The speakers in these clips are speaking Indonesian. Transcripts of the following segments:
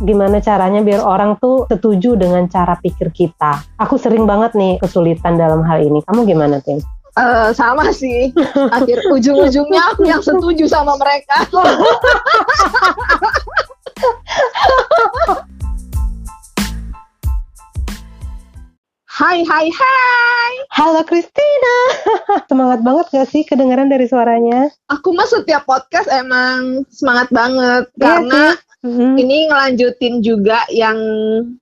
gimana caranya biar orang tuh setuju dengan cara pikir kita. Aku sering banget nih kesulitan dalam hal ini. Kamu gimana, Tim? Uh, sama sih. Akhir ujung-ujungnya aku yang setuju sama mereka. Hai, hai, hai. Halo Christina. Semangat banget gak sih kedengaran dari suaranya? Aku mah setiap podcast emang semangat banget. Iya karena mm-hmm. ini ngelanjutin juga yang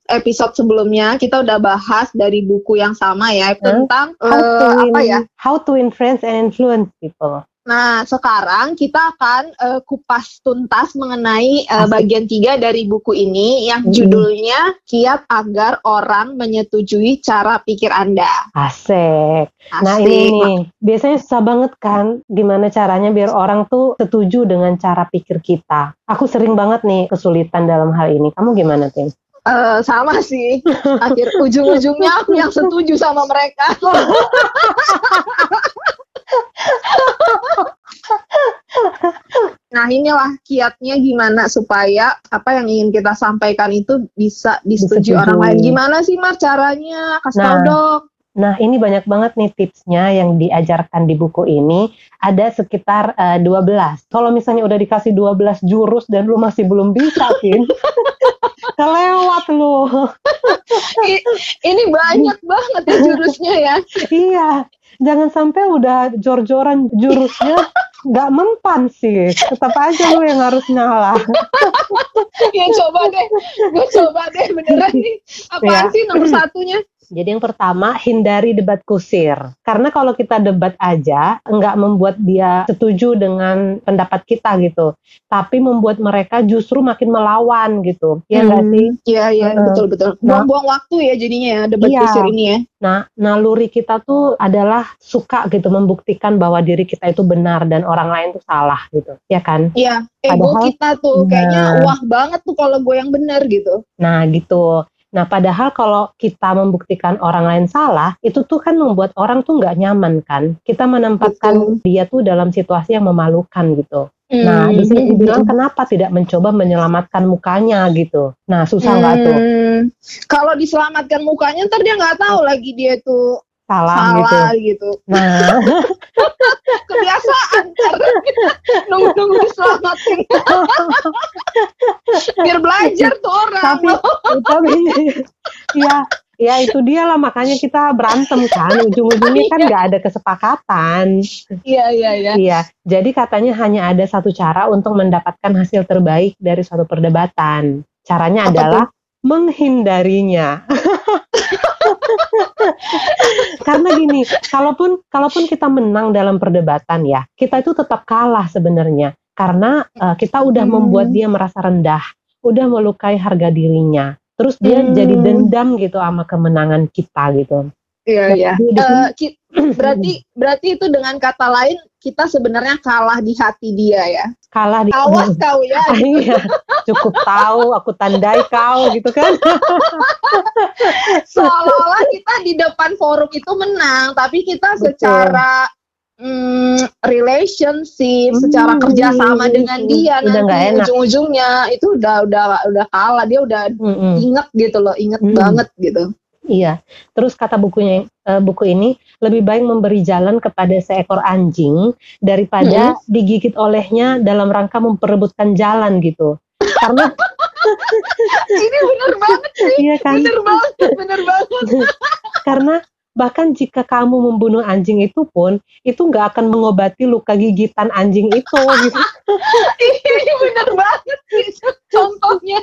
episode sebelumnya. Kita udah bahas dari buku yang sama ya. Tentang uh, apa ya? How to influence and influence people. Nah, sekarang kita akan uh, kupas tuntas mengenai uh, bagian tiga dari buku ini yang judulnya Kiat Agar Orang Menyetujui Cara Pikir Anda. Asik. Asik. Nah ini nih, biasanya susah banget kan gimana caranya biar orang tuh setuju dengan cara pikir kita. Aku sering banget nih kesulitan dalam hal ini. Kamu gimana, Tim? Uh, sama sih. Akhir ujung-ujungnya aku yang setuju sama mereka. nah inilah kiatnya gimana supaya apa yang ingin kita sampaikan itu bisa disetujui orang lain. Gimana sih Mar caranya? Kasih nah, dok. Nah, ini banyak banget nih tipsnya yang diajarkan di buku ini. Ada sekitar uh, eh, 12. Kalau misalnya udah dikasih 12 jurus dan lu masih belum bisa, Pin, kelewat lu. ini banyak banget ya jurusnya ya. iya, jangan sampai udah jor-joran jurusnya nggak mempan sih. Tetap aja lu yang harus ngalah. ya coba deh, gue coba deh beneran nih. Apaan ya. sih nomor satunya? Jadi yang pertama hindari debat kusir. Karena kalau kita debat aja nggak membuat dia setuju dengan pendapat kita gitu. Tapi membuat mereka justru makin melawan gitu. Ya nggak hmm. sih? Iya iya uh, betul betul. Nah. Buang-buang nah, waktu ya jadinya ya debat iya. kusir ini ya. Nah, naluri kita tuh adalah suka gitu membuktikan bahwa diri kita itu benar dan orang lain tuh salah gitu. Ya kan? Iya, ego Padahal, kita tuh kayaknya nah, wah banget tuh kalau gue yang benar gitu. Nah, gitu. Nah, padahal kalau kita membuktikan orang lain salah, itu tuh kan membuat orang tuh nggak nyaman kan. Kita menempatkan Betul. dia tuh dalam situasi yang memalukan gitu. Hmm. Nah, di sini dibilang kenapa tidak mencoba menyelamatkan mukanya gitu. Nah, susah nggak hmm. tuh? Kalau diselamatkan mukanya, ntar dia nggak tahu lagi dia tuh salah, salah gitu. gitu. Nah, kebiasaan nunggu-nunggu diselamatin. Biar belajar tuh orang. Tapi, tapi ya, ya itu dia lah makanya kita berantem kan. Ujung-ujungnya kan nggak ada kesepakatan. Iya, iya, iya. Iya, jadi katanya hanya ada satu cara untuk mendapatkan hasil terbaik dari suatu perdebatan. Caranya Apa adalah tuh? menghindarinya. Karena gini, kalaupun kalaupun kita menang dalam perdebatan ya, kita itu tetap kalah sebenarnya. Karena uh, kita udah hmm. membuat dia merasa rendah, udah melukai harga dirinya. Terus dia hmm. jadi dendam gitu sama kemenangan kita gitu. Iya, iya. Uh, berarti berarti itu dengan kata lain kita sebenarnya kalah di hati dia ya. Kalah di Awas kau ya. iya. Cukup tahu, aku tandai kau gitu kan. Seolah-olah kita di depan forum itu menang, tapi kita Betul. secara mm, relationship, hmm, secara kerjasama dengan dia udah nanti ujung-ujungnya itu udah udah udah kalah, dia udah hmm, inget gitu loh, inget hmm. banget gitu. Iya. Terus kata bukunya uh, buku ini lebih baik memberi jalan kepada seekor anjing daripada hmm. digigit olehnya dalam rangka memperebutkan jalan gitu. Karena ini benar banget sih. Iya kan? Benar banget, benar banget. Karena bahkan jika kamu membunuh anjing itu pun itu nggak akan mengobati luka gigitan anjing itu gitu. ini benar banget contohnya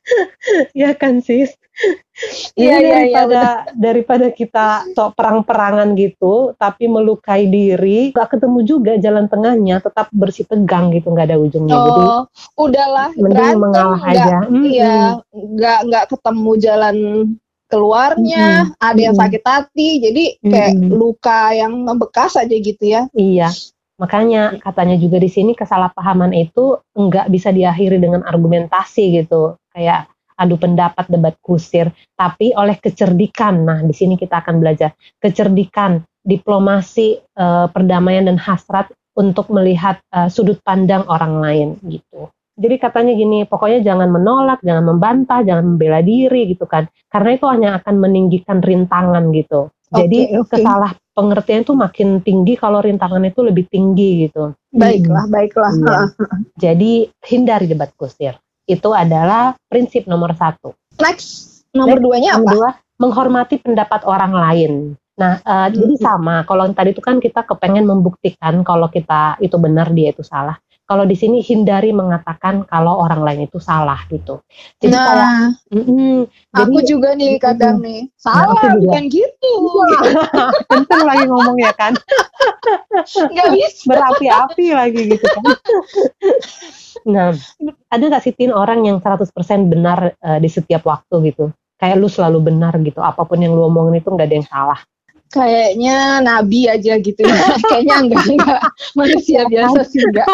ya kan sis Iya, iya, daripada iya, daripada kita sok perang-perangan gitu, tapi melukai diri, gak ketemu juga jalan tengahnya, tetap bersih tegang gitu, nggak ada ujungnya. Oh, Jadi udahlah, mending mengalah gak, aja. Iya, nggak hmm. nggak ketemu jalan keluarnya, hmm. ada yang sakit hati, jadi kayak hmm. luka yang membekas aja gitu ya. Iya. Makanya katanya juga di sini kesalahpahaman itu nggak bisa diakhiri dengan argumentasi gitu. Kayak adu pendapat, debat kusir, tapi oleh kecerdikan. Nah, di sini kita akan belajar kecerdikan, diplomasi, eh, perdamaian dan hasrat untuk melihat eh, sudut pandang orang lain gitu. Jadi katanya gini, pokoknya jangan menolak, jangan membantah, jangan membela diri gitu kan. Karena itu hanya akan meninggikan rintangan gitu. Jadi okay, okay. kesalah pengertian itu makin tinggi kalau rintangan itu lebih tinggi gitu. Baiklah, hmm. baiklah. Ya. Jadi hindari debat kusir. Itu adalah prinsip nomor satu. Next, nomor Next, duanya apa? Dua, menghormati pendapat orang lain. Nah, uh, hmm. jadi sama. Kalau tadi itu kan kita kepengen membuktikan kalau kita itu benar, dia itu salah. Kalau di sini hindari mengatakan kalau orang lain itu salah gitu. Jadi nah, kayak, mm -mm, aku jadi, juga nih kadang mm, nih salah nah, bukan gitu. Kenceng lagi ngomong ya kan. Gak bisa. Berapi-api lagi gitu kan. nah, ada gak sih Tin orang yang 100% benar uh, di setiap waktu gitu? Kayak lu selalu benar gitu. Apa pun yang lu omongin itu nggak ada yang salah kayaknya nabi aja gitu ya. kayaknya enggak enggak manusia biasa sih enggak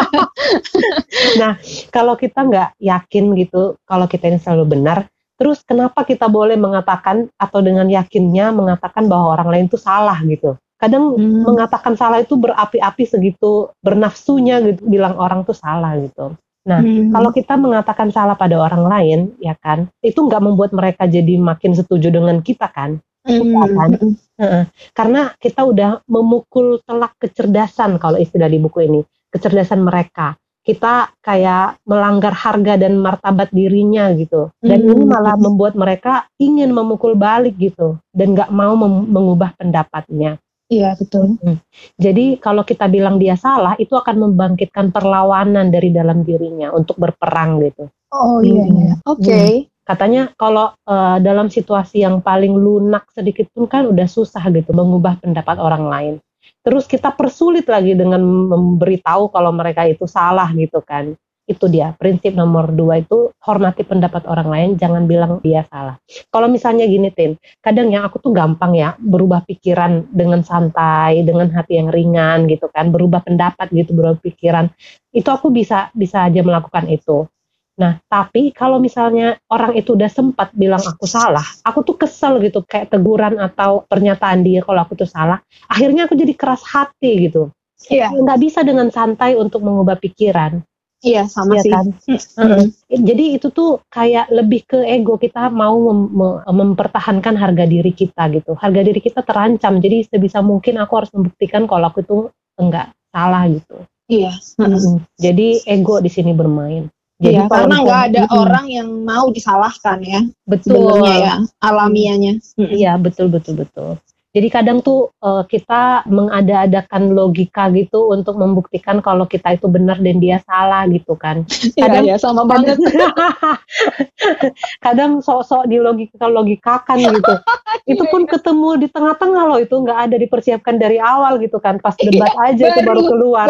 nah kalau kita nggak yakin gitu kalau kita ini selalu benar terus kenapa kita boleh mengatakan atau dengan yakinnya mengatakan bahwa orang lain itu salah gitu kadang hmm. mengatakan salah itu berapi-api segitu bernafsunya gitu bilang orang tuh salah gitu Nah, hmm. kalau kita mengatakan salah pada orang lain, ya kan, itu nggak membuat mereka jadi makin setuju dengan kita kan? Mm. kan? Mm. Karena kita udah memukul telak kecerdasan kalau istilah di buku ini, kecerdasan mereka. Kita kayak melanggar harga dan martabat dirinya gitu. Dan ini malah membuat mereka ingin memukul balik gitu dan nggak mau mengubah pendapatnya. Iya betul. Hmm. Jadi kalau kita bilang dia salah, itu akan membangkitkan perlawanan dari dalam dirinya untuk berperang gitu. Oh iya. iya. Oke. Okay. Hmm katanya kalau uh, dalam situasi yang paling lunak sedikit pun kan udah susah gitu mengubah pendapat orang lain. Terus kita persulit lagi dengan memberitahu kalau mereka itu salah gitu kan. Itu dia prinsip nomor dua itu hormati pendapat orang lain, jangan bilang dia salah. Kalau misalnya gini Tin, kadang yang aku tuh gampang ya berubah pikiran dengan santai, dengan hati yang ringan gitu kan, berubah pendapat gitu, berubah pikiran. Itu aku bisa bisa aja melakukan itu Nah, tapi kalau misalnya orang itu udah sempat bilang aku salah, aku tuh kesel gitu, kayak teguran atau pernyataan dia kalau aku tuh salah, akhirnya aku jadi keras hati gitu. Iya. Yeah. Nggak bisa dengan santai untuk mengubah pikiran. Iya, sama ya sih. Kan? Mm-hmm. Jadi itu tuh kayak lebih ke ego kita mau mem- mem- mempertahankan harga diri kita gitu. Harga diri kita terancam. Jadi sebisa mungkin aku harus membuktikan kalau aku itu enggak salah gitu. Iya. Mm-hmm. Jadi ego di sini bermain. Jadi ya, karena nggak ada hmm. orang yang mau disalahkan ya. Betul. ya, alamiahnya. Iya, betul betul betul. Jadi kadang tuh uh, kita mengada-adakan logika gitu untuk membuktikan kalau kita itu benar dan dia salah gitu kan. Iya, kadang ya, sama banget. kadang sok-sok di logika logikakan gitu. itu iya, pun iya. ketemu di tengah-tengah loh itu nggak ada dipersiapkan dari awal gitu kan. Pas debat aja itu baru keluar.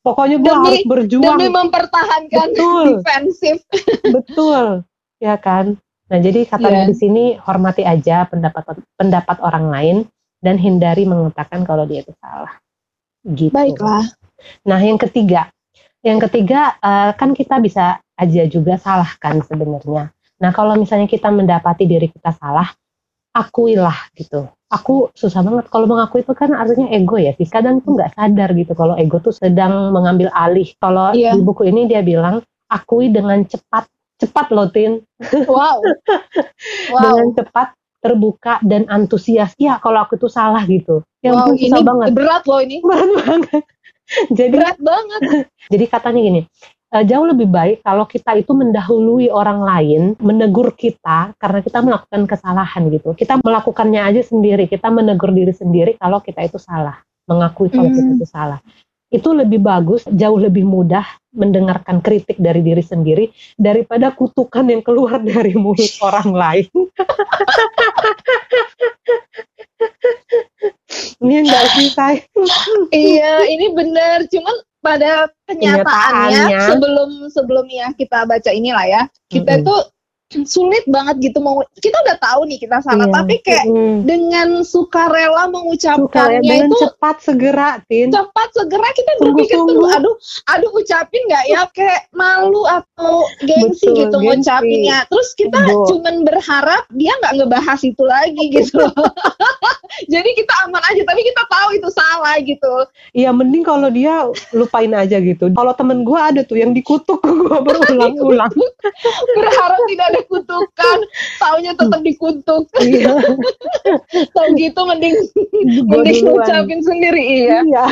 Pokoknya gue harus berjuang. Demi mempertahankan Betul. defensif. Betul. Ya kan? Nah, jadi katanya yeah. di sini hormati aja pendapat pendapat orang lain dan hindari mengatakan kalau dia itu salah. Gitu. Baiklah. Nah, yang ketiga, yang ketiga uh, kan kita bisa aja juga salahkan sebenarnya. Nah, kalau misalnya kita mendapati diri kita salah, akuilah gitu. Aku susah banget kalau mengakui itu kan artinya ego ya sih. Kadang tuh nggak sadar gitu kalau ego tuh sedang mengambil alih. Kalau yeah. di buku ini dia bilang akui dengan cepat cepat loh Tin. Wow. wow. Dengan cepat terbuka dan antusias. Ya kalau aku tuh salah gitu. Yang wow, ini banget. berat loh ini. Berat banget. jadi berat banget. jadi katanya gini, uh, jauh lebih baik kalau kita itu mendahului orang lain menegur kita karena kita melakukan kesalahan gitu. Kita melakukannya aja sendiri, kita menegur diri sendiri kalau kita itu salah, mengakui kalau hmm. kita itu salah itu lebih bagus, jauh lebih mudah mendengarkan kritik dari diri sendiri daripada kutukan yang keluar dari mulut orang lain. ini enggak sih saya. iya, ini benar. Cuman pada kenyataannya, kenyataannya sebelum sebelum ya kita baca inilah ya, kita mm -hmm. tuh sulit banget gitu mau kita udah tahu nih kita salah Iya. tapi kayak Mm-mm. dengan sukarela Suka ya, mengucapkannya dengan itu cepat segera, Tin. cepat segera kita berpikir dulu aduh aduh ucapin nggak ya kayak malu atau gengsi Betul, gitu ngucapinnya terus kita Betul. cuman berharap dia nggak ngebahas itu lagi gitu jadi kita aman aja tapi kita tahu itu salah gitu Iya, mending kalau dia lupain aja gitu. Kalau temen gue ada tuh yang dikutuk gue berulang-ulang. berharap tidak ada kutukan taunya tetap dikutuk Iya, tau gitu mending Gua mending duluan. ngucapin sendiri iya Iya.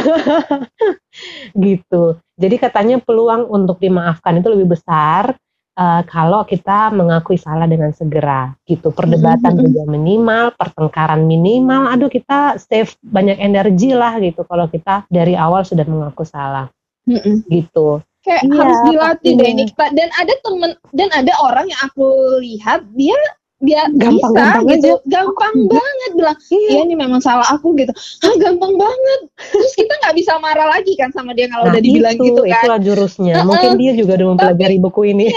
gitu. Jadi katanya peluang untuk dimaafkan itu lebih besar eh, kalau kita mengakui salah dengan segera gitu. Perdebatan Mhm. juga minimal, pertengkaran minimal. Aduh kita save banyak energi lah gitu kalau kita dari awal sudah mengaku salah Mm-mm. gitu. Kayak Iya, harus dilatih deh. Nikta dan ada temen dan ada orang yang aku lihat dia dia Gampang-gampang bisa gitu aja. gampang banget bilang Iya. iya ini memang salah aku gitu Hah, gampang banget terus kita nggak bisa marah lagi kan sama dia kalau Nah, udah dibilang itu, gitu kan itulah jurusnya. Mungkin dia juga udah mempelajari buku ini.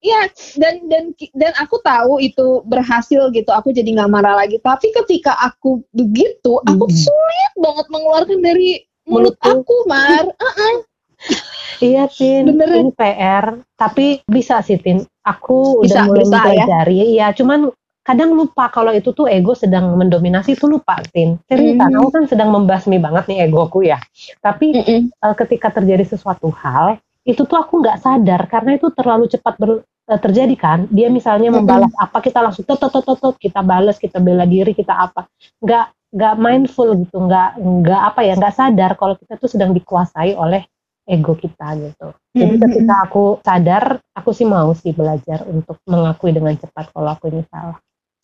Iya, dan dan dan aku tahu itu berhasil gitu. Aku jadi nggak marah lagi. Tapi ketika aku begitu, aku Mhm. sulit banget mengeluarkan dari mulut Mulutku. aku, Mar. Uh-uh. Iya, Tin. Beneran. Ini PR. Tapi bisa sih, Tin. Aku Bisa, udah mulai berusaha ya. mempelajari. Iya, cuman kadang lupa kalau itu tuh ego sedang mendominasi itu lupa, Tin. Seriusan, Hmm. aku kan sedang membasmi banget nih egoku ya. Tapi eh, ketika terjadi sesuatu hal, itu tuh aku nggak sadar karena itu terlalu cepat ber- eh, terjadi kan. Dia misalnya Mm-mm. membalas apa, kita langsung tot tot tot tot, tot, kita balas, kita bela diri, kita apa. Nggak nggak mindful gitu, nggak nggak apa ya, nggak sadar kalau kita tuh sedang dikuasai oleh ego kita gitu. Jadi Mhm. ketika aku sadar, aku sih mau sih belajar untuk mengakui dengan cepat kalau aku ini salah.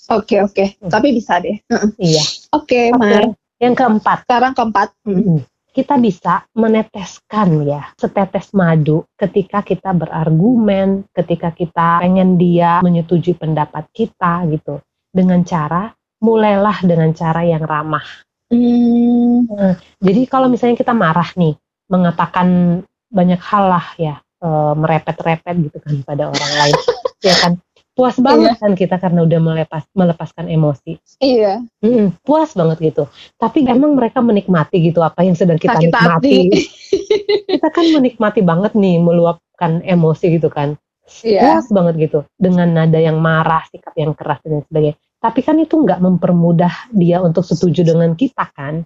Oke oke. Hmm. Tapi bisa deh. Uh-uh. Iya. Oke, Oke. Mar. Yang keempat, Sekarang keempat. Hmm. Mm. kita bisa meneteskan ya setetes madu ketika kita berargumen, ketika kita pengen dia menyetujui pendapat kita gitu. Dengan cara mulailah dengan cara yang ramah. Hmm. Jadi kalau misalnya kita marah nih, mengatakan banyak hal lah ya, eh, merepet-repet gitu kan pada orang lain, ya kan. Puas banget kan kita karena udah melepas melepaskan emosi. Iya. Mm-mm, puas banget gitu. Tapi emang mereka menikmati gitu apa yang sedang kita Sakit nikmati. kita kan menikmati banget nih meluapkan emosi gitu kan. Iya. Puas banget gitu dengan nada yang marah, sikap yang keras dan sebagainya. Tapi kan itu nggak mempermudah dia untuk setuju dengan kita kan.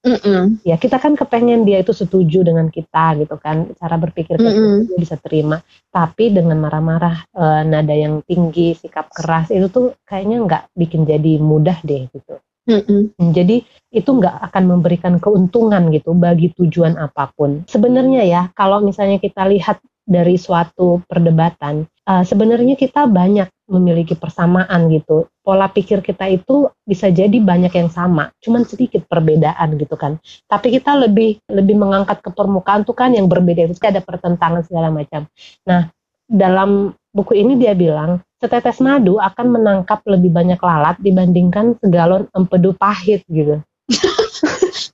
Mm-mm. Ya kita kan kepengen dia itu setuju dengan kita gitu kan. Cara berpikir kita dia bisa terima. Tapi dengan marah-marah eh, nada yang tinggi, sikap keras itu tuh kayaknya nggak bikin jadi mudah deh gitu. Mm-mm. Jadi itu nggak akan memberikan keuntungan gitu bagi tujuan apa pun. Sebenarnya ya kalau misalnya kita lihat dari suatu perdebatan, eh, sebenarnya kita banyak memiliki persamaan gitu. Pola pikir kita itu bisa jadi banyak yang sama, cuman sedikit perbedaan gitu kan. Tapi kita lebih lebih mengangkat ke permukaan tuh kan yang berbeda itu ada pertentangan segala macam. Nah dalam buku ini dia bilang setetes madu akan menangkap lebih banyak lalat dibandingkan segalon empedu pahit gitu.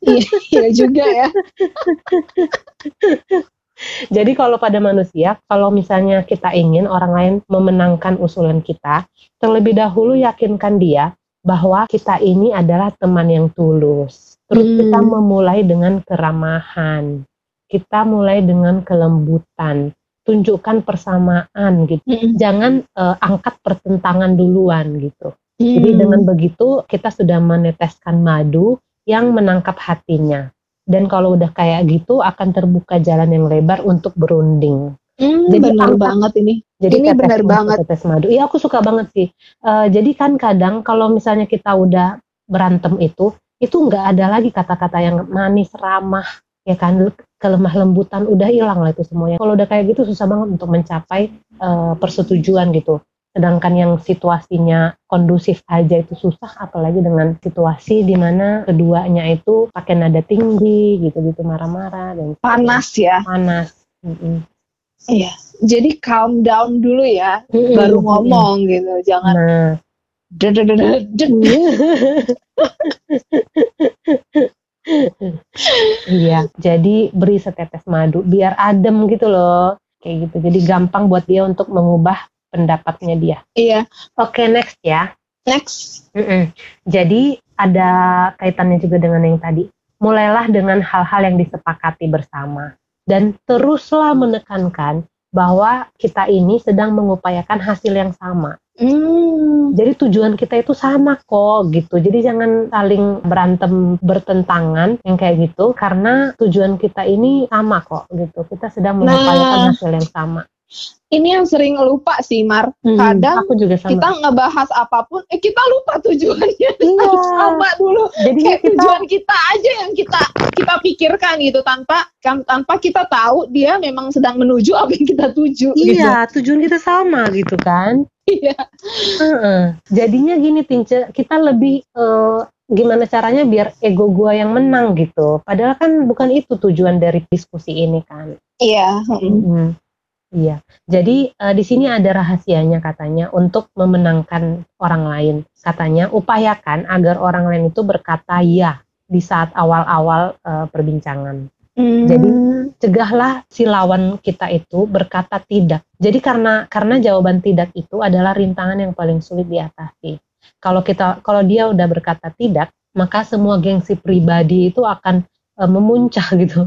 Iya iya juga ya. Jadi kalau pada manusia, kalau misalnya kita ingin orang lain memenangkan usulan kita, terlebih dahulu yakinkan dia bahwa kita ini adalah teman yang tulus. Terus Hmm. kita memulai dengan keramahan. Kita mulai dengan kelembutan. Tunjukkan persamaan gitu. Mm-mm. Jangan eh, angkat pertentangan duluan gitu. Jadi Hmm. dengan begitu kita sudah meneteskan madu yang menangkap hatinya. Dan kalau udah kayak gitu akan terbuka jalan yang lebar untuk berunding. Hmm, Jadi benar banget ini. Jadi Ini benar madu, banget. Tetes madu. Iya aku suka banget sih. Eh, jadi kan kadang kalau misalnya kita udah berantem itu, itu nggak ada lagi kata-kata yang manis, ramah, ya kan kelemah lembutan udah hilang lah itu semuanya. Kalau udah kayak gitu susah banget untuk mencapai eh, persetujuan gitu. Sedangkan yang situasinya kondusif aja itu susah, apalagi dengan situasi di mana keduanya itu pakai nada tinggi gitu-gitu marah-marah dan Panas ya. panas. Mm-mm. Iya. Jadi calm down dulu ya, Mm-mm. baru ngomong gitu. Jangan Nah, iya, jadi beri setetes madu biar adem gitu loh. Kayak gitu. Jadi gampang buat dia untuk mengubah pendapatnya dia. Iya. Oke, okay, next ya. Next. Mm -mm. Jadi ada kaitannya juga dengan yang tadi. Mulailah dengan hal-hal yang disepakati bersama dan teruslah menekankan bahwa kita ini sedang mengupayakan hasil yang sama. Hmm. Jadi tujuan kita itu sama kok gitu. Jadi jangan saling berantem bertentangan yang kayak gitu karena tujuan kita ini sama kok gitu. Kita sedang mengupayakan nah, hasil yang sama ini yang sering lupa sih Mar. Hmm, Kadang aku juga sama. kita ngebahas apa pun, eh kita lupa tujuannya iya. sama dulu. Jadi Kayak kita, tujuan kita aja yang kita kita pikirkan gitu tanpa kan, tanpa kita tahu dia memang sedang menuju apa yang kita tuju. Iya, gitu. tujuan kita sama gitu kan. Iya. Uh-uh. Jadinya gini Tince, kita lebih uh, gimana caranya biar ego gua yang menang gitu. Padahal kan bukan itu tujuan dari diskusi ini kan. Iya. Hmm. Iya, jadi uh, di sini ada rahasianya katanya untuk memenangkan orang lain. Katanya upayakan agar orang lain itu berkata ya di saat awal-awal uh, perbincangan. Hmm. Jadi cegahlah si lawan kita itu berkata tidak. Jadi karena karena jawaban tidak itu adalah rintangan yang paling sulit diatasi. Kalau kita kalau dia udah berkata tidak, maka semua gengsi pribadi itu akan uh, memuncah gitu.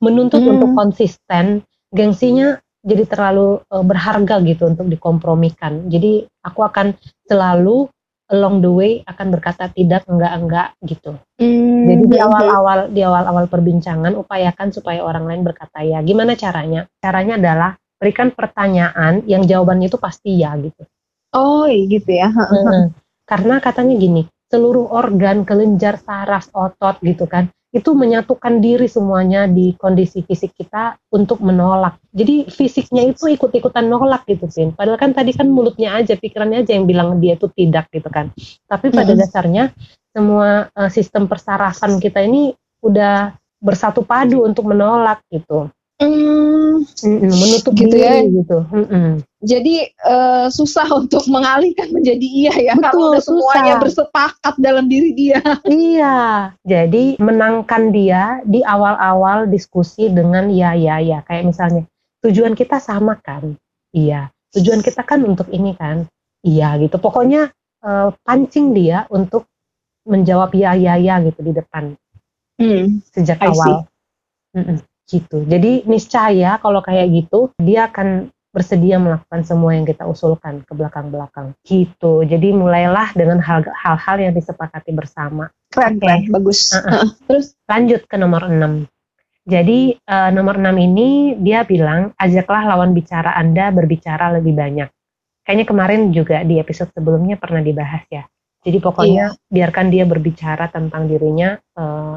Menuntut hmm. untuk konsisten, gengsinya jadi terlalu uh, berharga gitu untuk dikompromikan. Jadi aku akan selalu along the way akan berkata tidak enggak enggak gitu. Hmm, jadi di awal-awal di awal-awal perbincangan upayakan supaya orang lain berkata ya. Gimana caranya? Caranya adalah berikan pertanyaan yang jawabannya itu pasti ya gitu. Oh, gitu ya. Hmm, karena katanya gini, seluruh organ, kelenjar, saraf, otot gitu kan itu menyatukan diri semuanya di kondisi fisik kita untuk menolak. Jadi fisiknya itu ikut-ikutan nolak gitu, Pin. Padahal kan tadi kan mulutnya aja, pikirannya aja yang bilang dia itu tidak gitu kan. Tapi pada -hmm. dasarnya semua uh, sistem persarafan kita ini udah bersatu padu untuk menolak gitu. Mm, menutup gitu ya. diri ya. gitu. Mm -mm. Jadi uh, susah untuk mengalihkan menjadi iya ya Betul, karena semuanya bersepakat dalam diri dia. Iya. Jadi menangkan dia di awal-awal diskusi dengan ya ya ya kayak misalnya tujuan kita sama kan? Iya. Tujuan kita kan untuk ini kan? Iya gitu. Pokoknya uh, pancing dia untuk menjawab ya ya ya gitu di depan. Hmm, sejak awal. Mm -mm gitu. Jadi niscaya kalau kayak gitu dia akan bersedia melakukan semua yang kita usulkan ke belakang-belakang gitu. Jadi mulailah dengan hal-hal yang disepakati bersama. Keren, okay. bagus. Uh -uh. Terus lanjut ke nomor 6. Jadi uh, nomor 6 ini dia bilang ajaklah lawan bicara Anda berbicara lebih banyak. Kayaknya kemarin juga di episode sebelumnya pernah dibahas ya. Jadi pokoknya iya. biarkan dia berbicara tentang dirinya uh,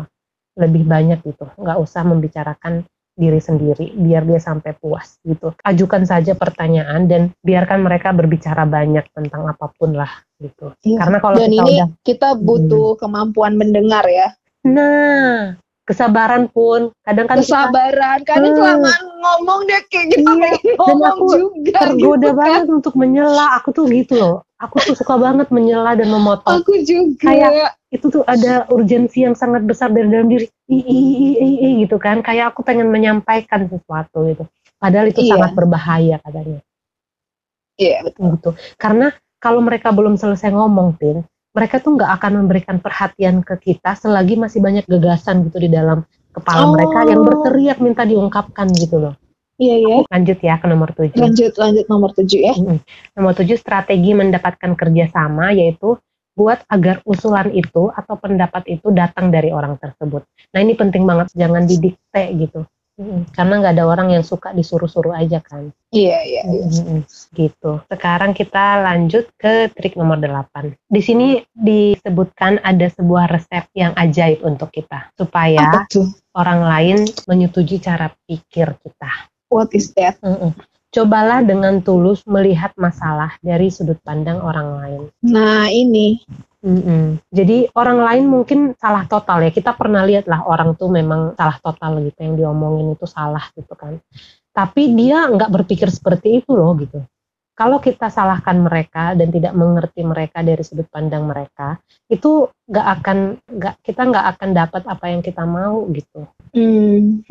lebih banyak gitu nggak usah membicarakan diri sendiri biar dia sampai puas gitu ajukan saja pertanyaan dan biarkan mereka berbicara banyak tentang apa pun lah gitu iya. karena kalau dan kita ini udah, kita butuh hmm. kemampuan mendengar ya nah kesabaran pun kadang kan kesabaran kita, kadang hmm. kelamaan ngomong deh kayak gitu iya, dan aku juga tergoda gitu, kan. banget kan? untuk menyela aku tuh gitu loh aku tuh suka banget menyela dan memotong aku juga kayak itu tuh ada urgensi yang sangat besar dari dalam diri i, i, i, i, i gitu kan kayak aku pengen menyampaikan sesuatu gitu padahal itu iya. sangat berbahaya katanya iya betul gitu karena kalau mereka belum selesai ngomong tin mereka tuh nggak akan memberikan perhatian ke kita selagi masih banyak gagasan gitu di dalam kepala oh. mereka yang berteriak minta diungkapkan gitu loh Iya, iya. Lanjut ya ke nomor tujuh. Lanjut, lanjut nomor tujuh ya. Nomor tujuh strategi mendapatkan kerjasama yaitu buat agar usulan itu atau pendapat itu datang dari orang tersebut. Nah ini penting banget, jangan didikte gitu. Karena nggak ada orang yang suka disuruh-suruh aja kan. Iya, iya, iya. Gitu. Sekarang kita lanjut ke trik nomor 8. Di sini disebutkan ada sebuah resep yang ajaib untuk kita. Supaya orang lain menyetujui cara pikir kita. What is that? Mm-mm. Cobalah dengan tulus melihat masalah dari sudut pandang orang lain. Nah, ini. Mm-mm. Jadi orang lain mungkin salah total ya. Kita pernah lihat lah orang tuh memang salah total gitu yang diomongin itu salah gitu kan. Tapi dia nggak berpikir seperti itu loh gitu. Kalau kita salahkan mereka dan tidak mengerti mereka dari sudut pandang mereka, itu nggak akan nggak kita nggak akan dapat apa yang kita mau gitu. Mm.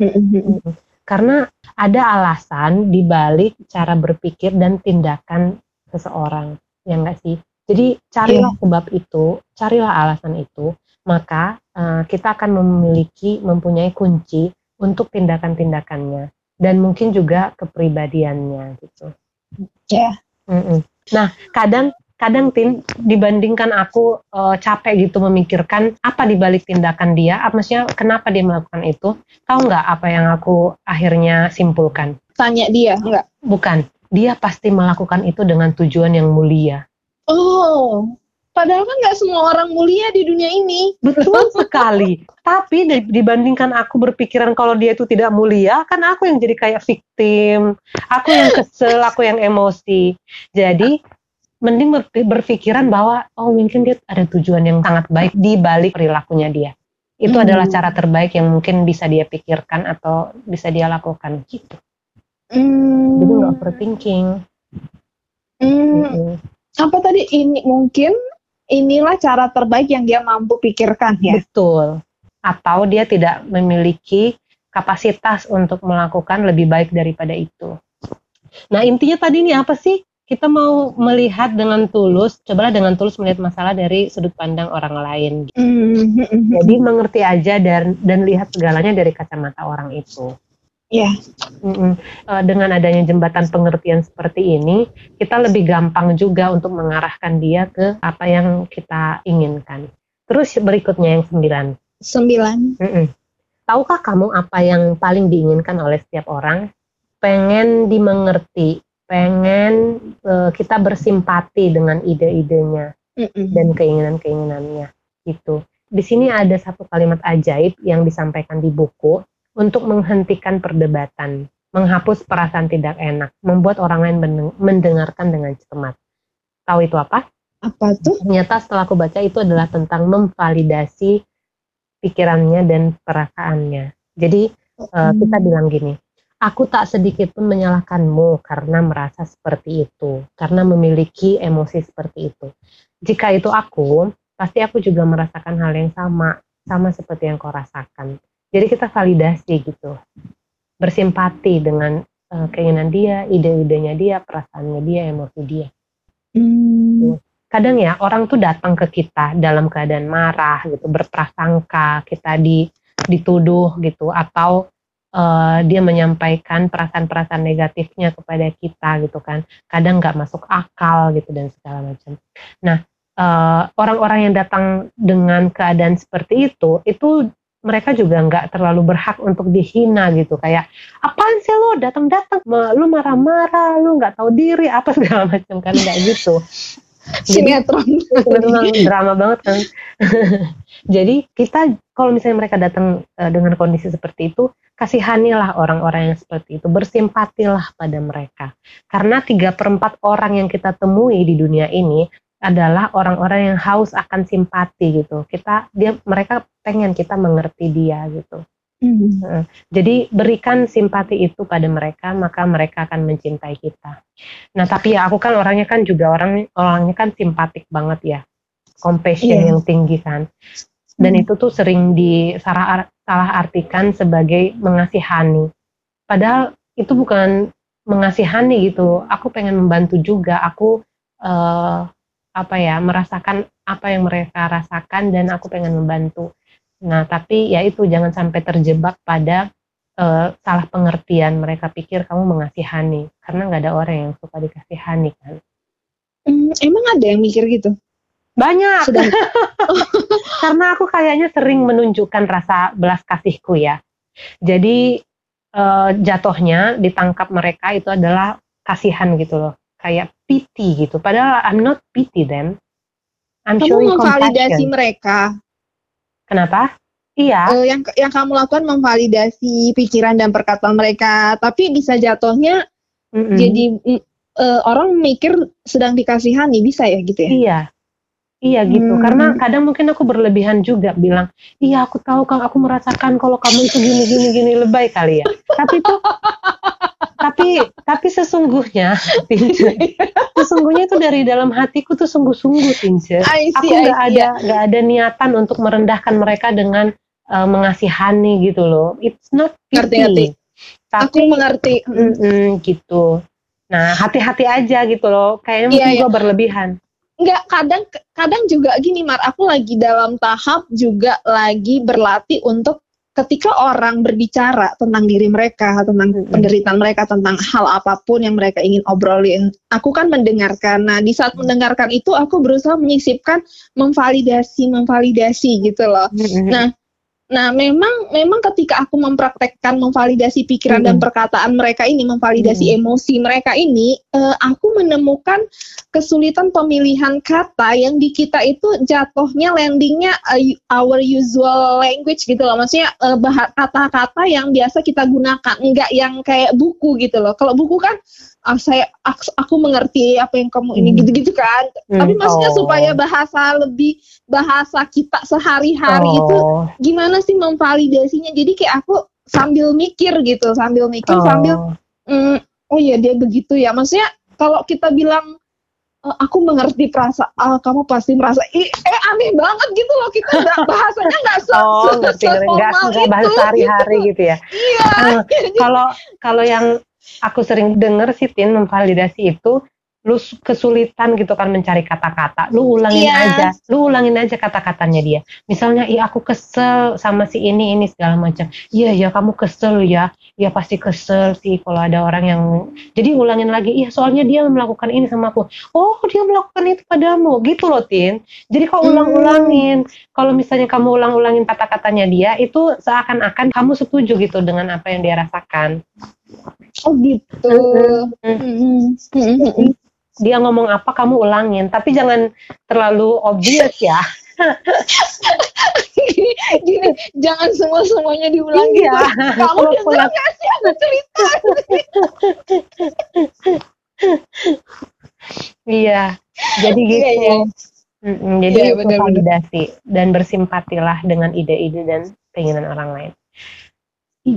Karena ada alasan di balik cara berpikir dan tindakan seseorang, ya enggak sih? Jadi carilah yeah. sebab itu, carilah alasan itu, maka uh, kita akan memiliki, mempunyai kunci untuk tindakan-tindakannya dan mungkin juga kepribadiannya gitu. Ya. Yeah. Nah, kadang kadang tin dibandingkan aku uh, capek gitu memikirkan apa dibalik tindakan dia, apa maksudnya kenapa dia melakukan itu, tahu nggak apa yang aku akhirnya simpulkan? Tanya dia, nggak? Bukan, dia pasti melakukan itu dengan tujuan yang mulia. Oh, padahal kan nggak semua orang mulia di dunia ini. Betul sekali. Tapi dibandingkan aku berpikiran kalau dia itu tidak mulia, kan aku yang jadi kayak victim, aku yang kesel, aku yang emosi. Jadi mending berpikiran bahwa oh mungkin dia ada tujuan yang sangat baik di balik perilakunya dia. Itu hmm. adalah cara terbaik yang mungkin bisa dia pikirkan atau bisa dia lakukan gitu. Hmm. Jadi nggak overthinking. Hmm. Hmm. Apa tadi ini mungkin inilah cara terbaik yang dia mampu pikirkan ya? Betul. Atau dia tidak memiliki kapasitas untuk melakukan lebih baik daripada itu. Nah intinya tadi ini apa sih? Kita mau melihat dengan tulus, cobalah dengan tulus melihat masalah dari sudut pandang orang lain. Mm-hmm. Jadi mengerti aja dan dan lihat segalanya dari kacamata orang itu. Ya. Yeah. dengan adanya jembatan pengertian seperti ini, kita lebih gampang juga untuk mengarahkan dia ke apa yang kita inginkan. Terus berikutnya yang sembilan. Sembilan. Mm-mm. Tahukah kamu apa yang paling diinginkan oleh setiap orang? Pengen dimengerti, pengen uh, kita bersimpati dengan ide-idenya mm-hmm. dan keinginan-keinginannya gitu. Di sini ada satu kalimat ajaib yang disampaikan di buku untuk menghentikan perdebatan, menghapus perasaan tidak enak, membuat orang lain mendengarkan dengan cermat. Tahu itu apa? Apa tuh? Ternyata setelah aku baca itu adalah tentang memvalidasi pikirannya dan perasaannya. Jadi uh, kita bilang gini, Aku tak sedikit pun menyalahkanmu karena merasa seperti itu, karena memiliki emosi seperti itu. Jika itu aku, pasti aku juga merasakan hal yang sama, sama seperti yang kau rasakan. Jadi kita validasi gitu, bersimpati dengan uh, keinginan dia, ide-idenya dia, perasaannya dia, emosi dia. Hmm. Kadang ya orang tuh datang ke kita dalam keadaan marah gitu, berprasangka, kita di dituduh gitu, atau uh, dia menyampaikan perasaan-perasaan negatifnya kepada kita gitu kan. Kadang nggak masuk akal gitu dan segala macam. Nah orang eh, orang-orang yang datang dengan keadaan seperti itu itu mereka juga nggak terlalu berhak untuk dihina gitu. Kayak apaan sih lo datang-datang. Lu marah-marah lu nggak tahu diri apa segala macam kan nggak gitu. Sinetron. Memang drama banget kan. Jadi kita kalau misalnya mereka datang uh, dengan kondisi seperti itu kasihanilah orang-orang yang seperti itu bersimpatilah pada mereka karena tiga perempat orang yang kita temui di dunia ini adalah orang-orang yang haus akan simpati gitu kita dia mereka pengen kita mengerti dia gitu Mm. Jadi berikan simpati itu pada mereka, maka mereka akan mencintai kita. Nah, tapi ya aku kan orangnya kan juga orang orangnya kan simpatik banget ya, compassion yeah. yang tinggi kan. Dan mm. itu tuh sering di salah, salah artikan sebagai mengasihani. Padahal itu bukan mengasihani gitu. Aku pengen membantu juga. Aku uh, apa ya merasakan apa yang mereka rasakan dan aku pengen membantu Nah, tapi ya itu jangan sampai terjebak pada uh, salah pengertian. Mereka pikir kamu mengasihani, karena nggak ada orang yang suka dikasihani kan. Hmm, emang ada yang mikir gitu? Banyak. karena aku kayaknya sering menunjukkan rasa belas kasihku ya. Jadi uh, jatuhnya ditangkap mereka itu adalah kasihan gitu loh, kayak pity gitu. Padahal I'm not pity them. I'm Kamu memvalidasi mereka Kenapa? Iya. Uh, yang yang kamu lakukan memvalidasi pikiran dan perkataan mereka, tapi bisa jatuhnya mm -mm. jadi uh, orang mikir sedang dikasihani bisa ya gitu ya? Iya. Iya gitu, hmm. karena kadang mungkin aku berlebihan juga bilang, iya aku tahu kang aku merasakan kalau kamu itu gini gini gini lebay kali ya. Tapi itu tapi tapi sesungguhnya sesungguhnya itu dari dalam hatiku tuh sungguh-sungguh Tince aku nggak ada nggak ada niatan untuk merendahkan mereka dengan uh, mengasihani gitu loh it's not pity ngerti, ngerti. tapi aku mengerti mm -mm, gitu Nah, hati-hati aja gitu loh. Kayaknya Iya, mungkin iya. gue berlebihan. Enggak, kadang kadang juga gini, Mar, aku lagi dalam tahap juga lagi berlatih untuk ketika orang berbicara tentang diri mereka, tentang penderitaan mereka, tentang hal apa pun yang mereka ingin obrolin, aku kan mendengarkan. Nah, di saat mendengarkan itu aku berusaha menyisipkan memvalidasi, memvalidasi gitu loh. Nah, Nah, memang memang ketika aku mempraktekkan memvalidasi pikiran dan Mm-mm. perkataan mereka ini, memvalidasi emosi mereka ini, eh, aku menemukan kesulitan pemilihan kata yang di kita itu jatuhnya landingnya eh, our usual language gitu loh. Maksudnya baha- kata-kata yang biasa kita gunakan, enggak yang kayak buku gitu loh. Kalau buku kan ah, saya aku, mengerti apa yang kamu ini Hmm. gitu-gitu kan. Hmm, Tapi maksudnya oh. supaya bahasa lebih bahasa kita sehari-hari itu Oh. gimana sih memvalidasinya jadi kayak aku sambil mikir gitu sambil mikir Oh. sambil mm, oh ya dia begitu ya maksudnya kalau kita bilang "Eh, aku mengerti perasaan ah, kamu pasti merasa eh aneh banget gitu loh kita bahasanya nggak se Oh, se- bahasa itu, sehari-hari gitu ya. iya Eh, Kalau kalau yang aku sering denger sih Tin memvalidasi itu lu kesulitan gitu kan mencari kata-kata. Lu ulangin Iya. aja, lu ulangin aja kata-katanya dia. Misalnya, "Ih, aku kesel sama si ini ini segala macam." Iya, ya kamu kesel ya. Ya pasti kesel sih kalau ada orang yang jadi ulangin lagi, "Iya, soalnya dia melakukan ini sama aku." Oh, dia melakukan itu padamu. Gitu loh, Tin. Jadi kau Hmm. ulang-ulangin. Kalau misalnya kamu ulang-ulangin kata-katanya dia, itu seakan-akan kamu setuju gitu dengan apa yang dia rasakan. oh gitu Mm. Mm, mm, mm, mm. Dia ngomong apa kamu ulangin, tapi jangan terlalu obvious ya. gini, gini jangan semua semuanya diulang Iya. gitu kamu pulang- nggak sih aku cerita Iya. Jadi gitu. Iya, iya. Mm-mm, jadi Iya, itu validasi dan bersimpatilah dengan ide-ide dan keinginan orang lain.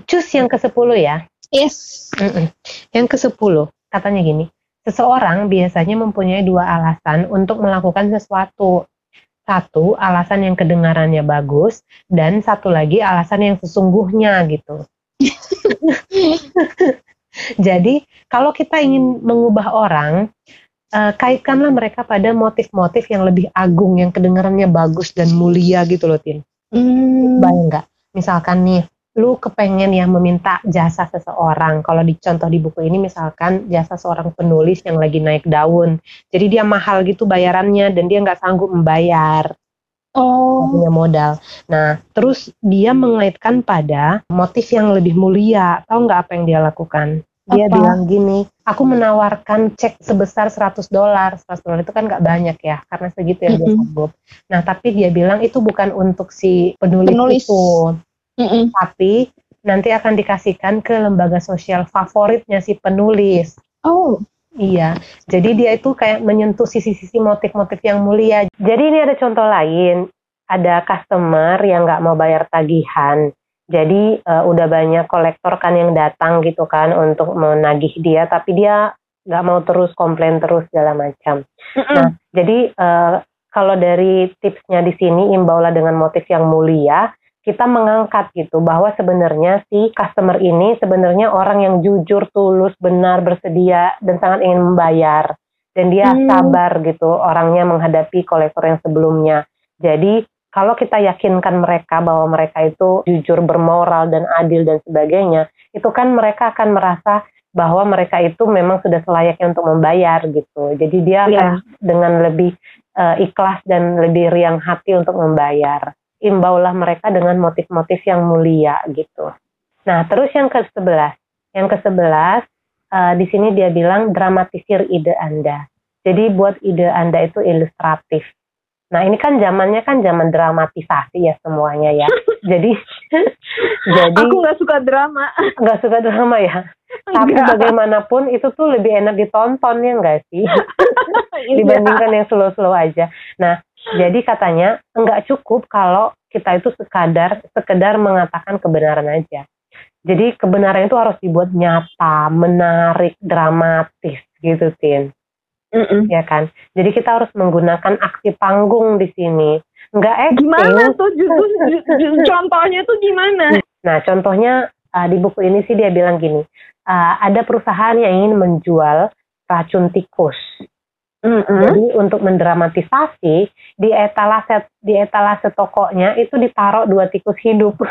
Cus yang ke-10 ya. yes Mm-mm. Yang ke-10 katanya gini, seseorang biasanya mempunyai dua alasan untuk melakukan sesuatu. Satu, alasan yang kedengarannya bagus, dan satu lagi alasan yang sesungguhnya gitu. Jadi, kalau kita ingin mengubah orang, eh, kaitkanlah mereka pada motif-motif yang lebih agung, yang kedengarannya bagus dan mulia gitu loh, Tin. Hmm. Bayang nggak? Misalkan nih, lu kepengen ya meminta jasa seseorang. Kalau di contoh di buku ini misalkan jasa seorang penulis yang lagi naik daun. Jadi dia mahal gitu bayarannya dan dia nggak sanggup membayar, oh punya modal. Nah, terus dia mengaitkan pada motif yang lebih mulia. Tahu nggak apa yang dia lakukan? Dia Apa? bilang gini, aku menawarkan cek sebesar 100 dolar. 100 dolar itu kan nggak banyak ya, karena segitu yang dia Mm-mm. sanggup. Nah, tapi dia bilang itu bukan untuk si penulis, Penulis. itu Mm-mm. tapi nanti akan dikasihkan ke lembaga sosial favoritnya si penulis. oh Iya, jadi dia itu kayak menyentuh sisi-sisi motif-motif yang mulia. Jadi ini ada contoh lain, ada customer yang nggak mau bayar tagihan. Jadi eh, udah banyak kolektor kan yang datang gitu kan untuk menagih dia, tapi dia nggak mau terus komplain terus segala macam. Nah, jadi eh, kalau dari tipsnya di sini imbaulah dengan motif yang mulia, kita mengangkat gitu bahwa sebenarnya si customer ini sebenarnya orang yang jujur, tulus, benar, bersedia dan sangat ingin membayar dan dia Hmm. sabar gitu orangnya menghadapi kolektor yang sebelumnya. Jadi kalau kita yakinkan mereka bahwa mereka itu jujur, bermoral dan adil dan sebagainya, itu kan mereka akan merasa bahwa mereka itu memang sudah selayaknya untuk membayar gitu. Jadi dia akan Iya. dengan lebih eh, ikhlas dan lebih riang hati untuk membayar. Imbaulah mereka dengan motif-motif yang mulia gitu. Nah, terus yang ke-11. Yang ke-11 eh, di sini dia bilang dramatisir ide Anda. Jadi buat ide Anda itu ilustratif. Nah, ini kan zamannya kan zaman dramatisasi ya semuanya ya. jadi jadi aku nggak suka drama nggak suka drama ya. Tapi Enggak. bagaimanapun itu tuh lebih enak ditonton ya enggak sih? Iya. dibandingkan yang slow-slow aja. Nah, jadi katanya enggak cukup kalau kita itu sekadar sekedar mengatakan kebenaran aja. Jadi kebenaran itu harus dibuat nyata, menarik, dramatis gitu, Tin. Mm-mm. Ya kan? Jadi kita harus menggunakan aksi panggung di sini. Enggak acting. gimana tuh contohnya tuh gimana Nah, contohnya uh, di buku ini sih dia bilang gini, uh, ada perusahaan yang ingin menjual racun tikus. Mm-hmm. Jadi untuk mendramatisasi di etalase di etalase tokonya itu ditaruh dua tikus hidup.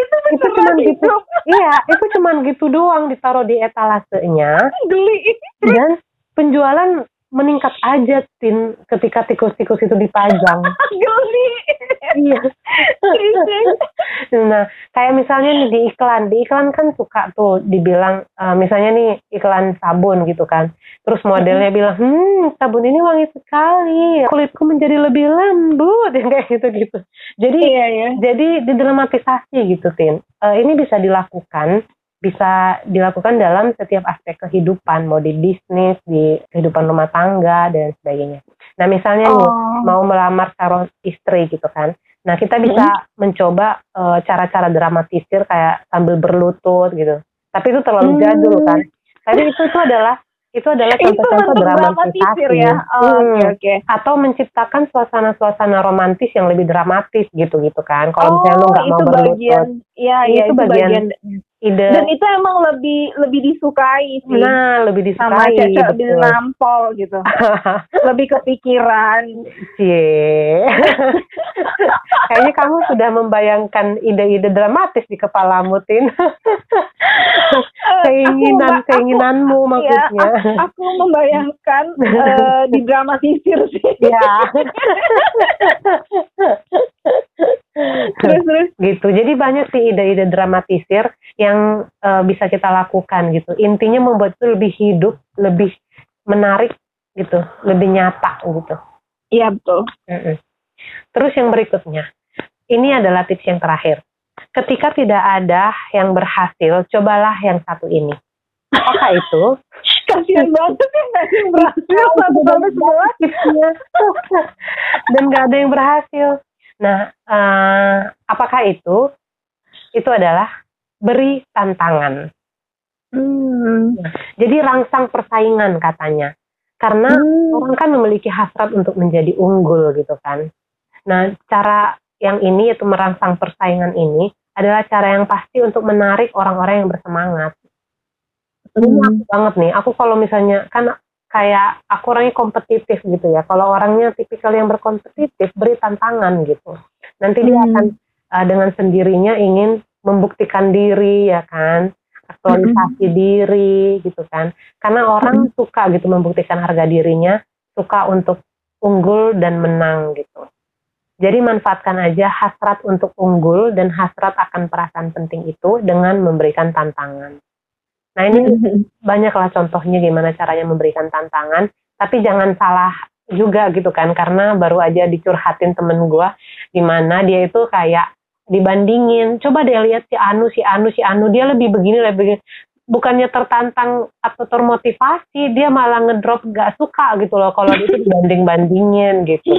itu itu cuma gitu. Iya, itu cuma gitu doang ditaruh di etalasenya. Geli. Dan penjualan meningkat aja tin ketika tikus-tikus itu dipajang. Geli. iya. nah, kayak misalnya nih di iklan, di iklan kan suka tuh dibilang uh, misalnya nih iklan sabun gitu kan. Terus modelnya bilang, "Hmm, sabun ini wangi sekali. Kulitku menjadi lebih lembut." yang kayak gitu-gitu. Jadi iya, iya. jadi didramatisasi gitu, Tin. Uh, ini bisa dilakukan bisa dilakukan dalam setiap aspek kehidupan, mau di bisnis, di kehidupan rumah tangga dan sebagainya. Nah, misalnya oh. nih mau melamar calon istri gitu kan. Nah, kita bisa hmm. mencoba cara cara-cara dramatisir kayak sambil berlutut gitu. Tapi itu terlalu hmm. jadul kan. Tapi itu itu adalah itu adalah contoh-contoh dramatisasi ya. Oh, hmm. okay, okay. atau menciptakan suasana-suasana romantis yang lebih dramatis gitu gitu kan kalau oh, misalnya lu nggak mau berlutut iya iya itu, itu bagian, bagian ide. Dan itu emang lebih lebih disukai sih. Nah lebih disukai sama cewek lebih nampol gitu. Lebih kepikiran. Cie. Kayaknya kamu sudah membayangkan ide-ide dramatis di kepala Tin keinginan keinginanmu iya, maksudnya. aku, aku membayangkan uh, di dramatisir sih. Ya terus terus. Gitu. Jadi banyak sih ide-ide dramatisir yang uh, bisa kita lakukan gitu. Intinya membuat itu lebih hidup lebih menarik gitu lebih nyata gitu. Iya betul. Terus yang berikutnya. Ini adalah tips yang terakhir ketika tidak ada yang berhasil cobalah yang satu ini apakah itu kasihan banget ya nggak ada yang berhasil satu sebelas dan nggak ada yang berhasil Nah, uh, apakah itu? Itu adalah beri tantangan. Hmm. Jadi rangsang persaingan katanya. Karena hmm. orang kan memiliki hasrat untuk menjadi unggul gitu kan. Nah, cara yang ini yaitu merangsang persaingan ini adalah cara yang pasti untuk menarik orang-orang yang bersemangat. Ini hmm. aku banget nih. Aku kalau misalnya kan kayak aku orangnya kompetitif gitu ya. Kalau orangnya tipikal yang berkompetitif, beri tantangan gitu. Nanti hmm. dia akan uh, dengan sendirinya ingin membuktikan diri ya kan, aktualisasi hmm. diri gitu kan. Karena orang hmm. suka gitu membuktikan harga dirinya, suka untuk unggul dan menang gitu. Jadi manfaatkan aja hasrat untuk unggul dan hasrat akan perasaan penting itu dengan memberikan tantangan. Nah ini banyaklah contohnya gimana caranya memberikan tantangan, tapi jangan salah juga gitu kan, karena baru aja dicurhatin temen gue, gimana dia itu kayak dibandingin, coba deh lihat si Anu, si Anu, si Anu, dia lebih begini, lebih begini. Bukannya tertantang atau termotivasi, dia malah ngedrop gak suka gitu loh kalau itu dibanding-bandingin gitu.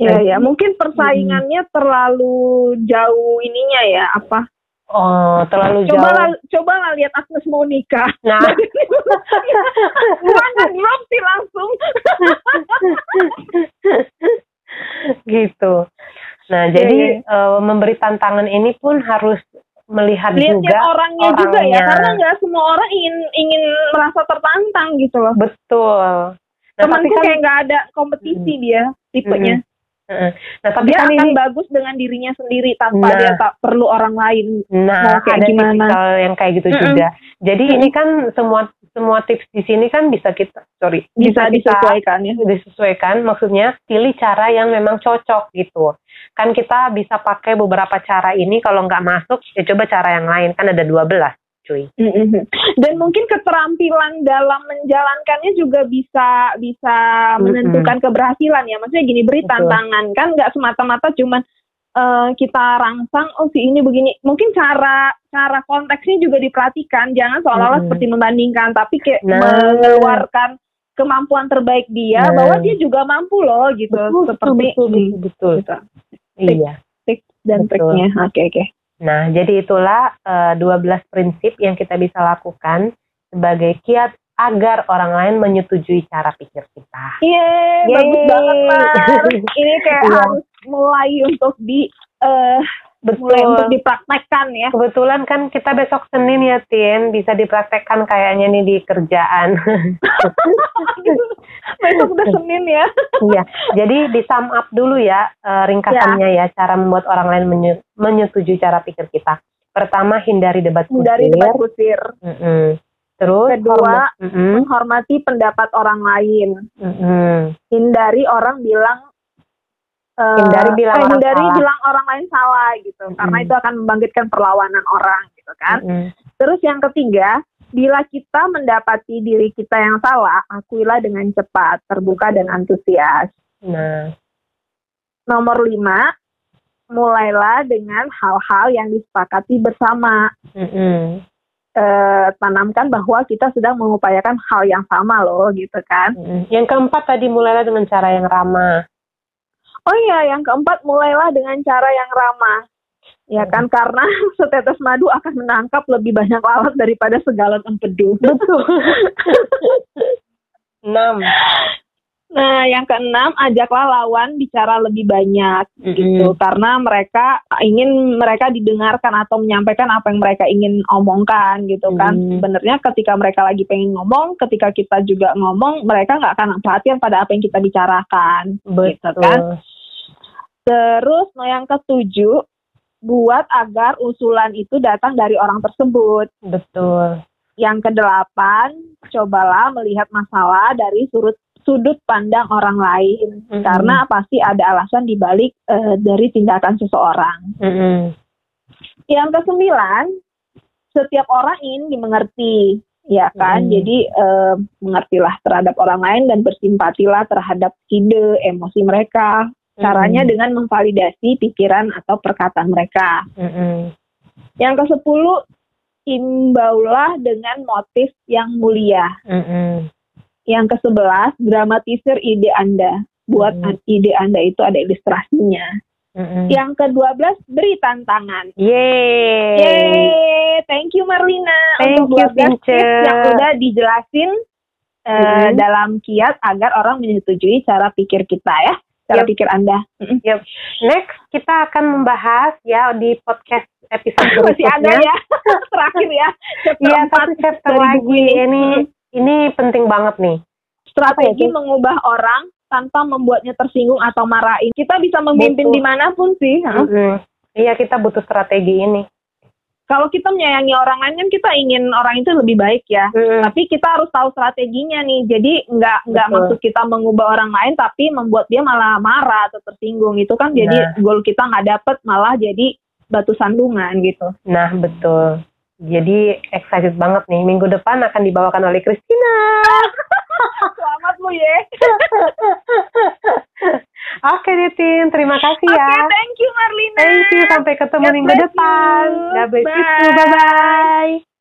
Iya, ya, mungkin persaingannya hmm. terlalu jauh ininya ya, apa Oh, terlalu coba jauh. Coba lah lihat Agnes mau nikah. Nah. Mana drop sih langsung. gitu. Nah, yeah, jadi yeah. Uh, memberi tantangan ini pun harus melihat Lihat juga orangnya, orangnya juga ya, karena nggak semua orang ingin ingin merasa tertantang gitu loh. Betul. Nah, Temanku kan, kayak nggak ada kompetisi hmm. dia tipenya. Hmm Nah, tapi dia kan akan ini bagus dengan dirinya sendiri tanpa nah, dia tak perlu orang lain. Nah, kayak ada gimana yang kayak gitu mm -mm. juga. Jadi mm -mm. ini kan semua semua tips di sini kan bisa kita sorry bisa, bisa disesuaikan ya. Disesuaikan maksudnya pilih cara yang memang cocok gitu. Kan kita bisa pakai beberapa cara ini kalau nggak masuk ya coba cara yang lain kan ada 12 cuy. Mm-hmm. Dan mungkin keterampilan dalam menjalankannya juga bisa bisa menentukan mm-hmm. keberhasilan ya. Maksudnya gini beri Betul. tantangan kan nggak semata-mata cuman uh, kita rangsang oh si ini begini. Mungkin cara cara konteksnya juga diperhatikan. Jangan seolah-olah mm-hmm. seperti membandingkan, tapi kayak nah. mengeluarkan kemampuan terbaik dia nah. bahwa dia juga mampu loh gitu. Betul, seperti betul, betul, betul. Gitu. Iya. Tips dan triknya. Oke okay, oke. Okay. Nah, jadi itulah uh, eh, 12 prinsip yang kita bisa lakukan sebagai kiat agar orang lain menyetujui cara pikir kita. Yeay, bagus banget, Mas. Ini kayak yeah. harus mulai untuk di uh, Betul. mulai untuk dipraktekkan ya. Kebetulan kan kita besok Senin ya Tin, bisa dipraktekkan kayaknya nih di kerjaan. besok udah Senin ya. Iya, jadi di sum up dulu ya uh, ringkasannya ya. ya cara membuat orang lain menyetujui cara pikir kita. Pertama hindari debat kusir. Hindari debat kusir. Mm -mm. Terus kedua mm -mm. menghormati pendapat orang lain. Mm -mm. Hindari orang bilang uh, hindari bilang eh, hindari salah. bilang orang lain salah gitu mm. karena itu akan membangkitkan perlawanan orang gitu kan mm. terus yang ketiga bila kita mendapati diri kita yang salah akuilah dengan cepat terbuka dan antusias nah nomor lima mulailah dengan hal-hal yang disepakati bersama mm -hmm. Uh, tanamkan bahwa kita sedang mengupayakan hal yang sama loh gitu kan. Yang keempat tadi mulailah dengan cara yang ramah. Oh iya, yang keempat mulailah dengan cara yang ramah. Ya kan karena setetes madu akan menangkap lebih banyak lalat daripada segalon empedu. Betul. Enam. Nah, yang keenam, ajaklah lawan bicara lebih banyak mm-hmm. gitu, karena mereka ingin mereka didengarkan atau menyampaikan apa yang mereka ingin omongkan gitu kan. Mm. Sebenarnya ketika mereka lagi pengen ngomong, ketika kita juga ngomong, mereka nggak akan perhatian pada apa yang kita bicarakan, gitu Betul. gitu kan. Terus nah yang ketujuh, buat agar usulan itu datang dari orang tersebut. Betul. Yang kedelapan, cobalah melihat masalah dari sudut sudut pandang orang lain mm-hmm. karena pasti ada alasan dibalik uh, dari tindakan seseorang. Mm-hmm. Yang kesembilan, setiap orang ingin dimengerti, ya kan? Mm. Jadi uh, mengertilah terhadap orang lain dan bersimpatilah terhadap ide, emosi mereka, Caranya mm. dengan memvalidasi pikiran atau perkataan mereka. Mm-hmm. Yang ke sepuluh, imbaulah dengan motif yang mulia. Mm-hmm. Yang ke sebelas, dramatisir ide Anda. Buat mm-hmm. ide Anda itu ada ilustrasinya. Mm-hmm. Yang ke belas beri tantangan. Yeay. Yeay. Thank you Marlina Thank untuk 12 you, tips yang udah dijelasin uh, mm-hmm. dalam kiat agar orang menyetujui cara pikir kita ya cara yep. pikir Anda. Yep. Next kita akan membahas ya di podcast episode berikutnya. Masih ada ya, terakhir ya. Iya, satu chapter lagi. Ini ini penting banget nih. Strategi mengubah orang tanpa membuatnya tersinggung atau marahin. Kita bisa memimpin di mana pun sih. Mm -hmm. Iya, kita butuh strategi ini kalau kita menyayangi orang lain kan kita ingin orang itu lebih baik ya. Hmm. Tapi kita harus tahu strateginya nih. Jadi nggak nggak maksud kita mengubah orang lain tapi membuat dia malah marah atau tersinggung itu kan jadi nah. goal kita nggak dapet malah jadi batu sandungan gitu. Nah betul. Jadi excited banget nih minggu depan akan dibawakan oleh Christina. Selamat lu ya. Oke okay, Tin, terima kasih ya. Oke, okay, thank you Marlina. Thank you, sampai ketemu God minggu depan. God bless you, bye-bye.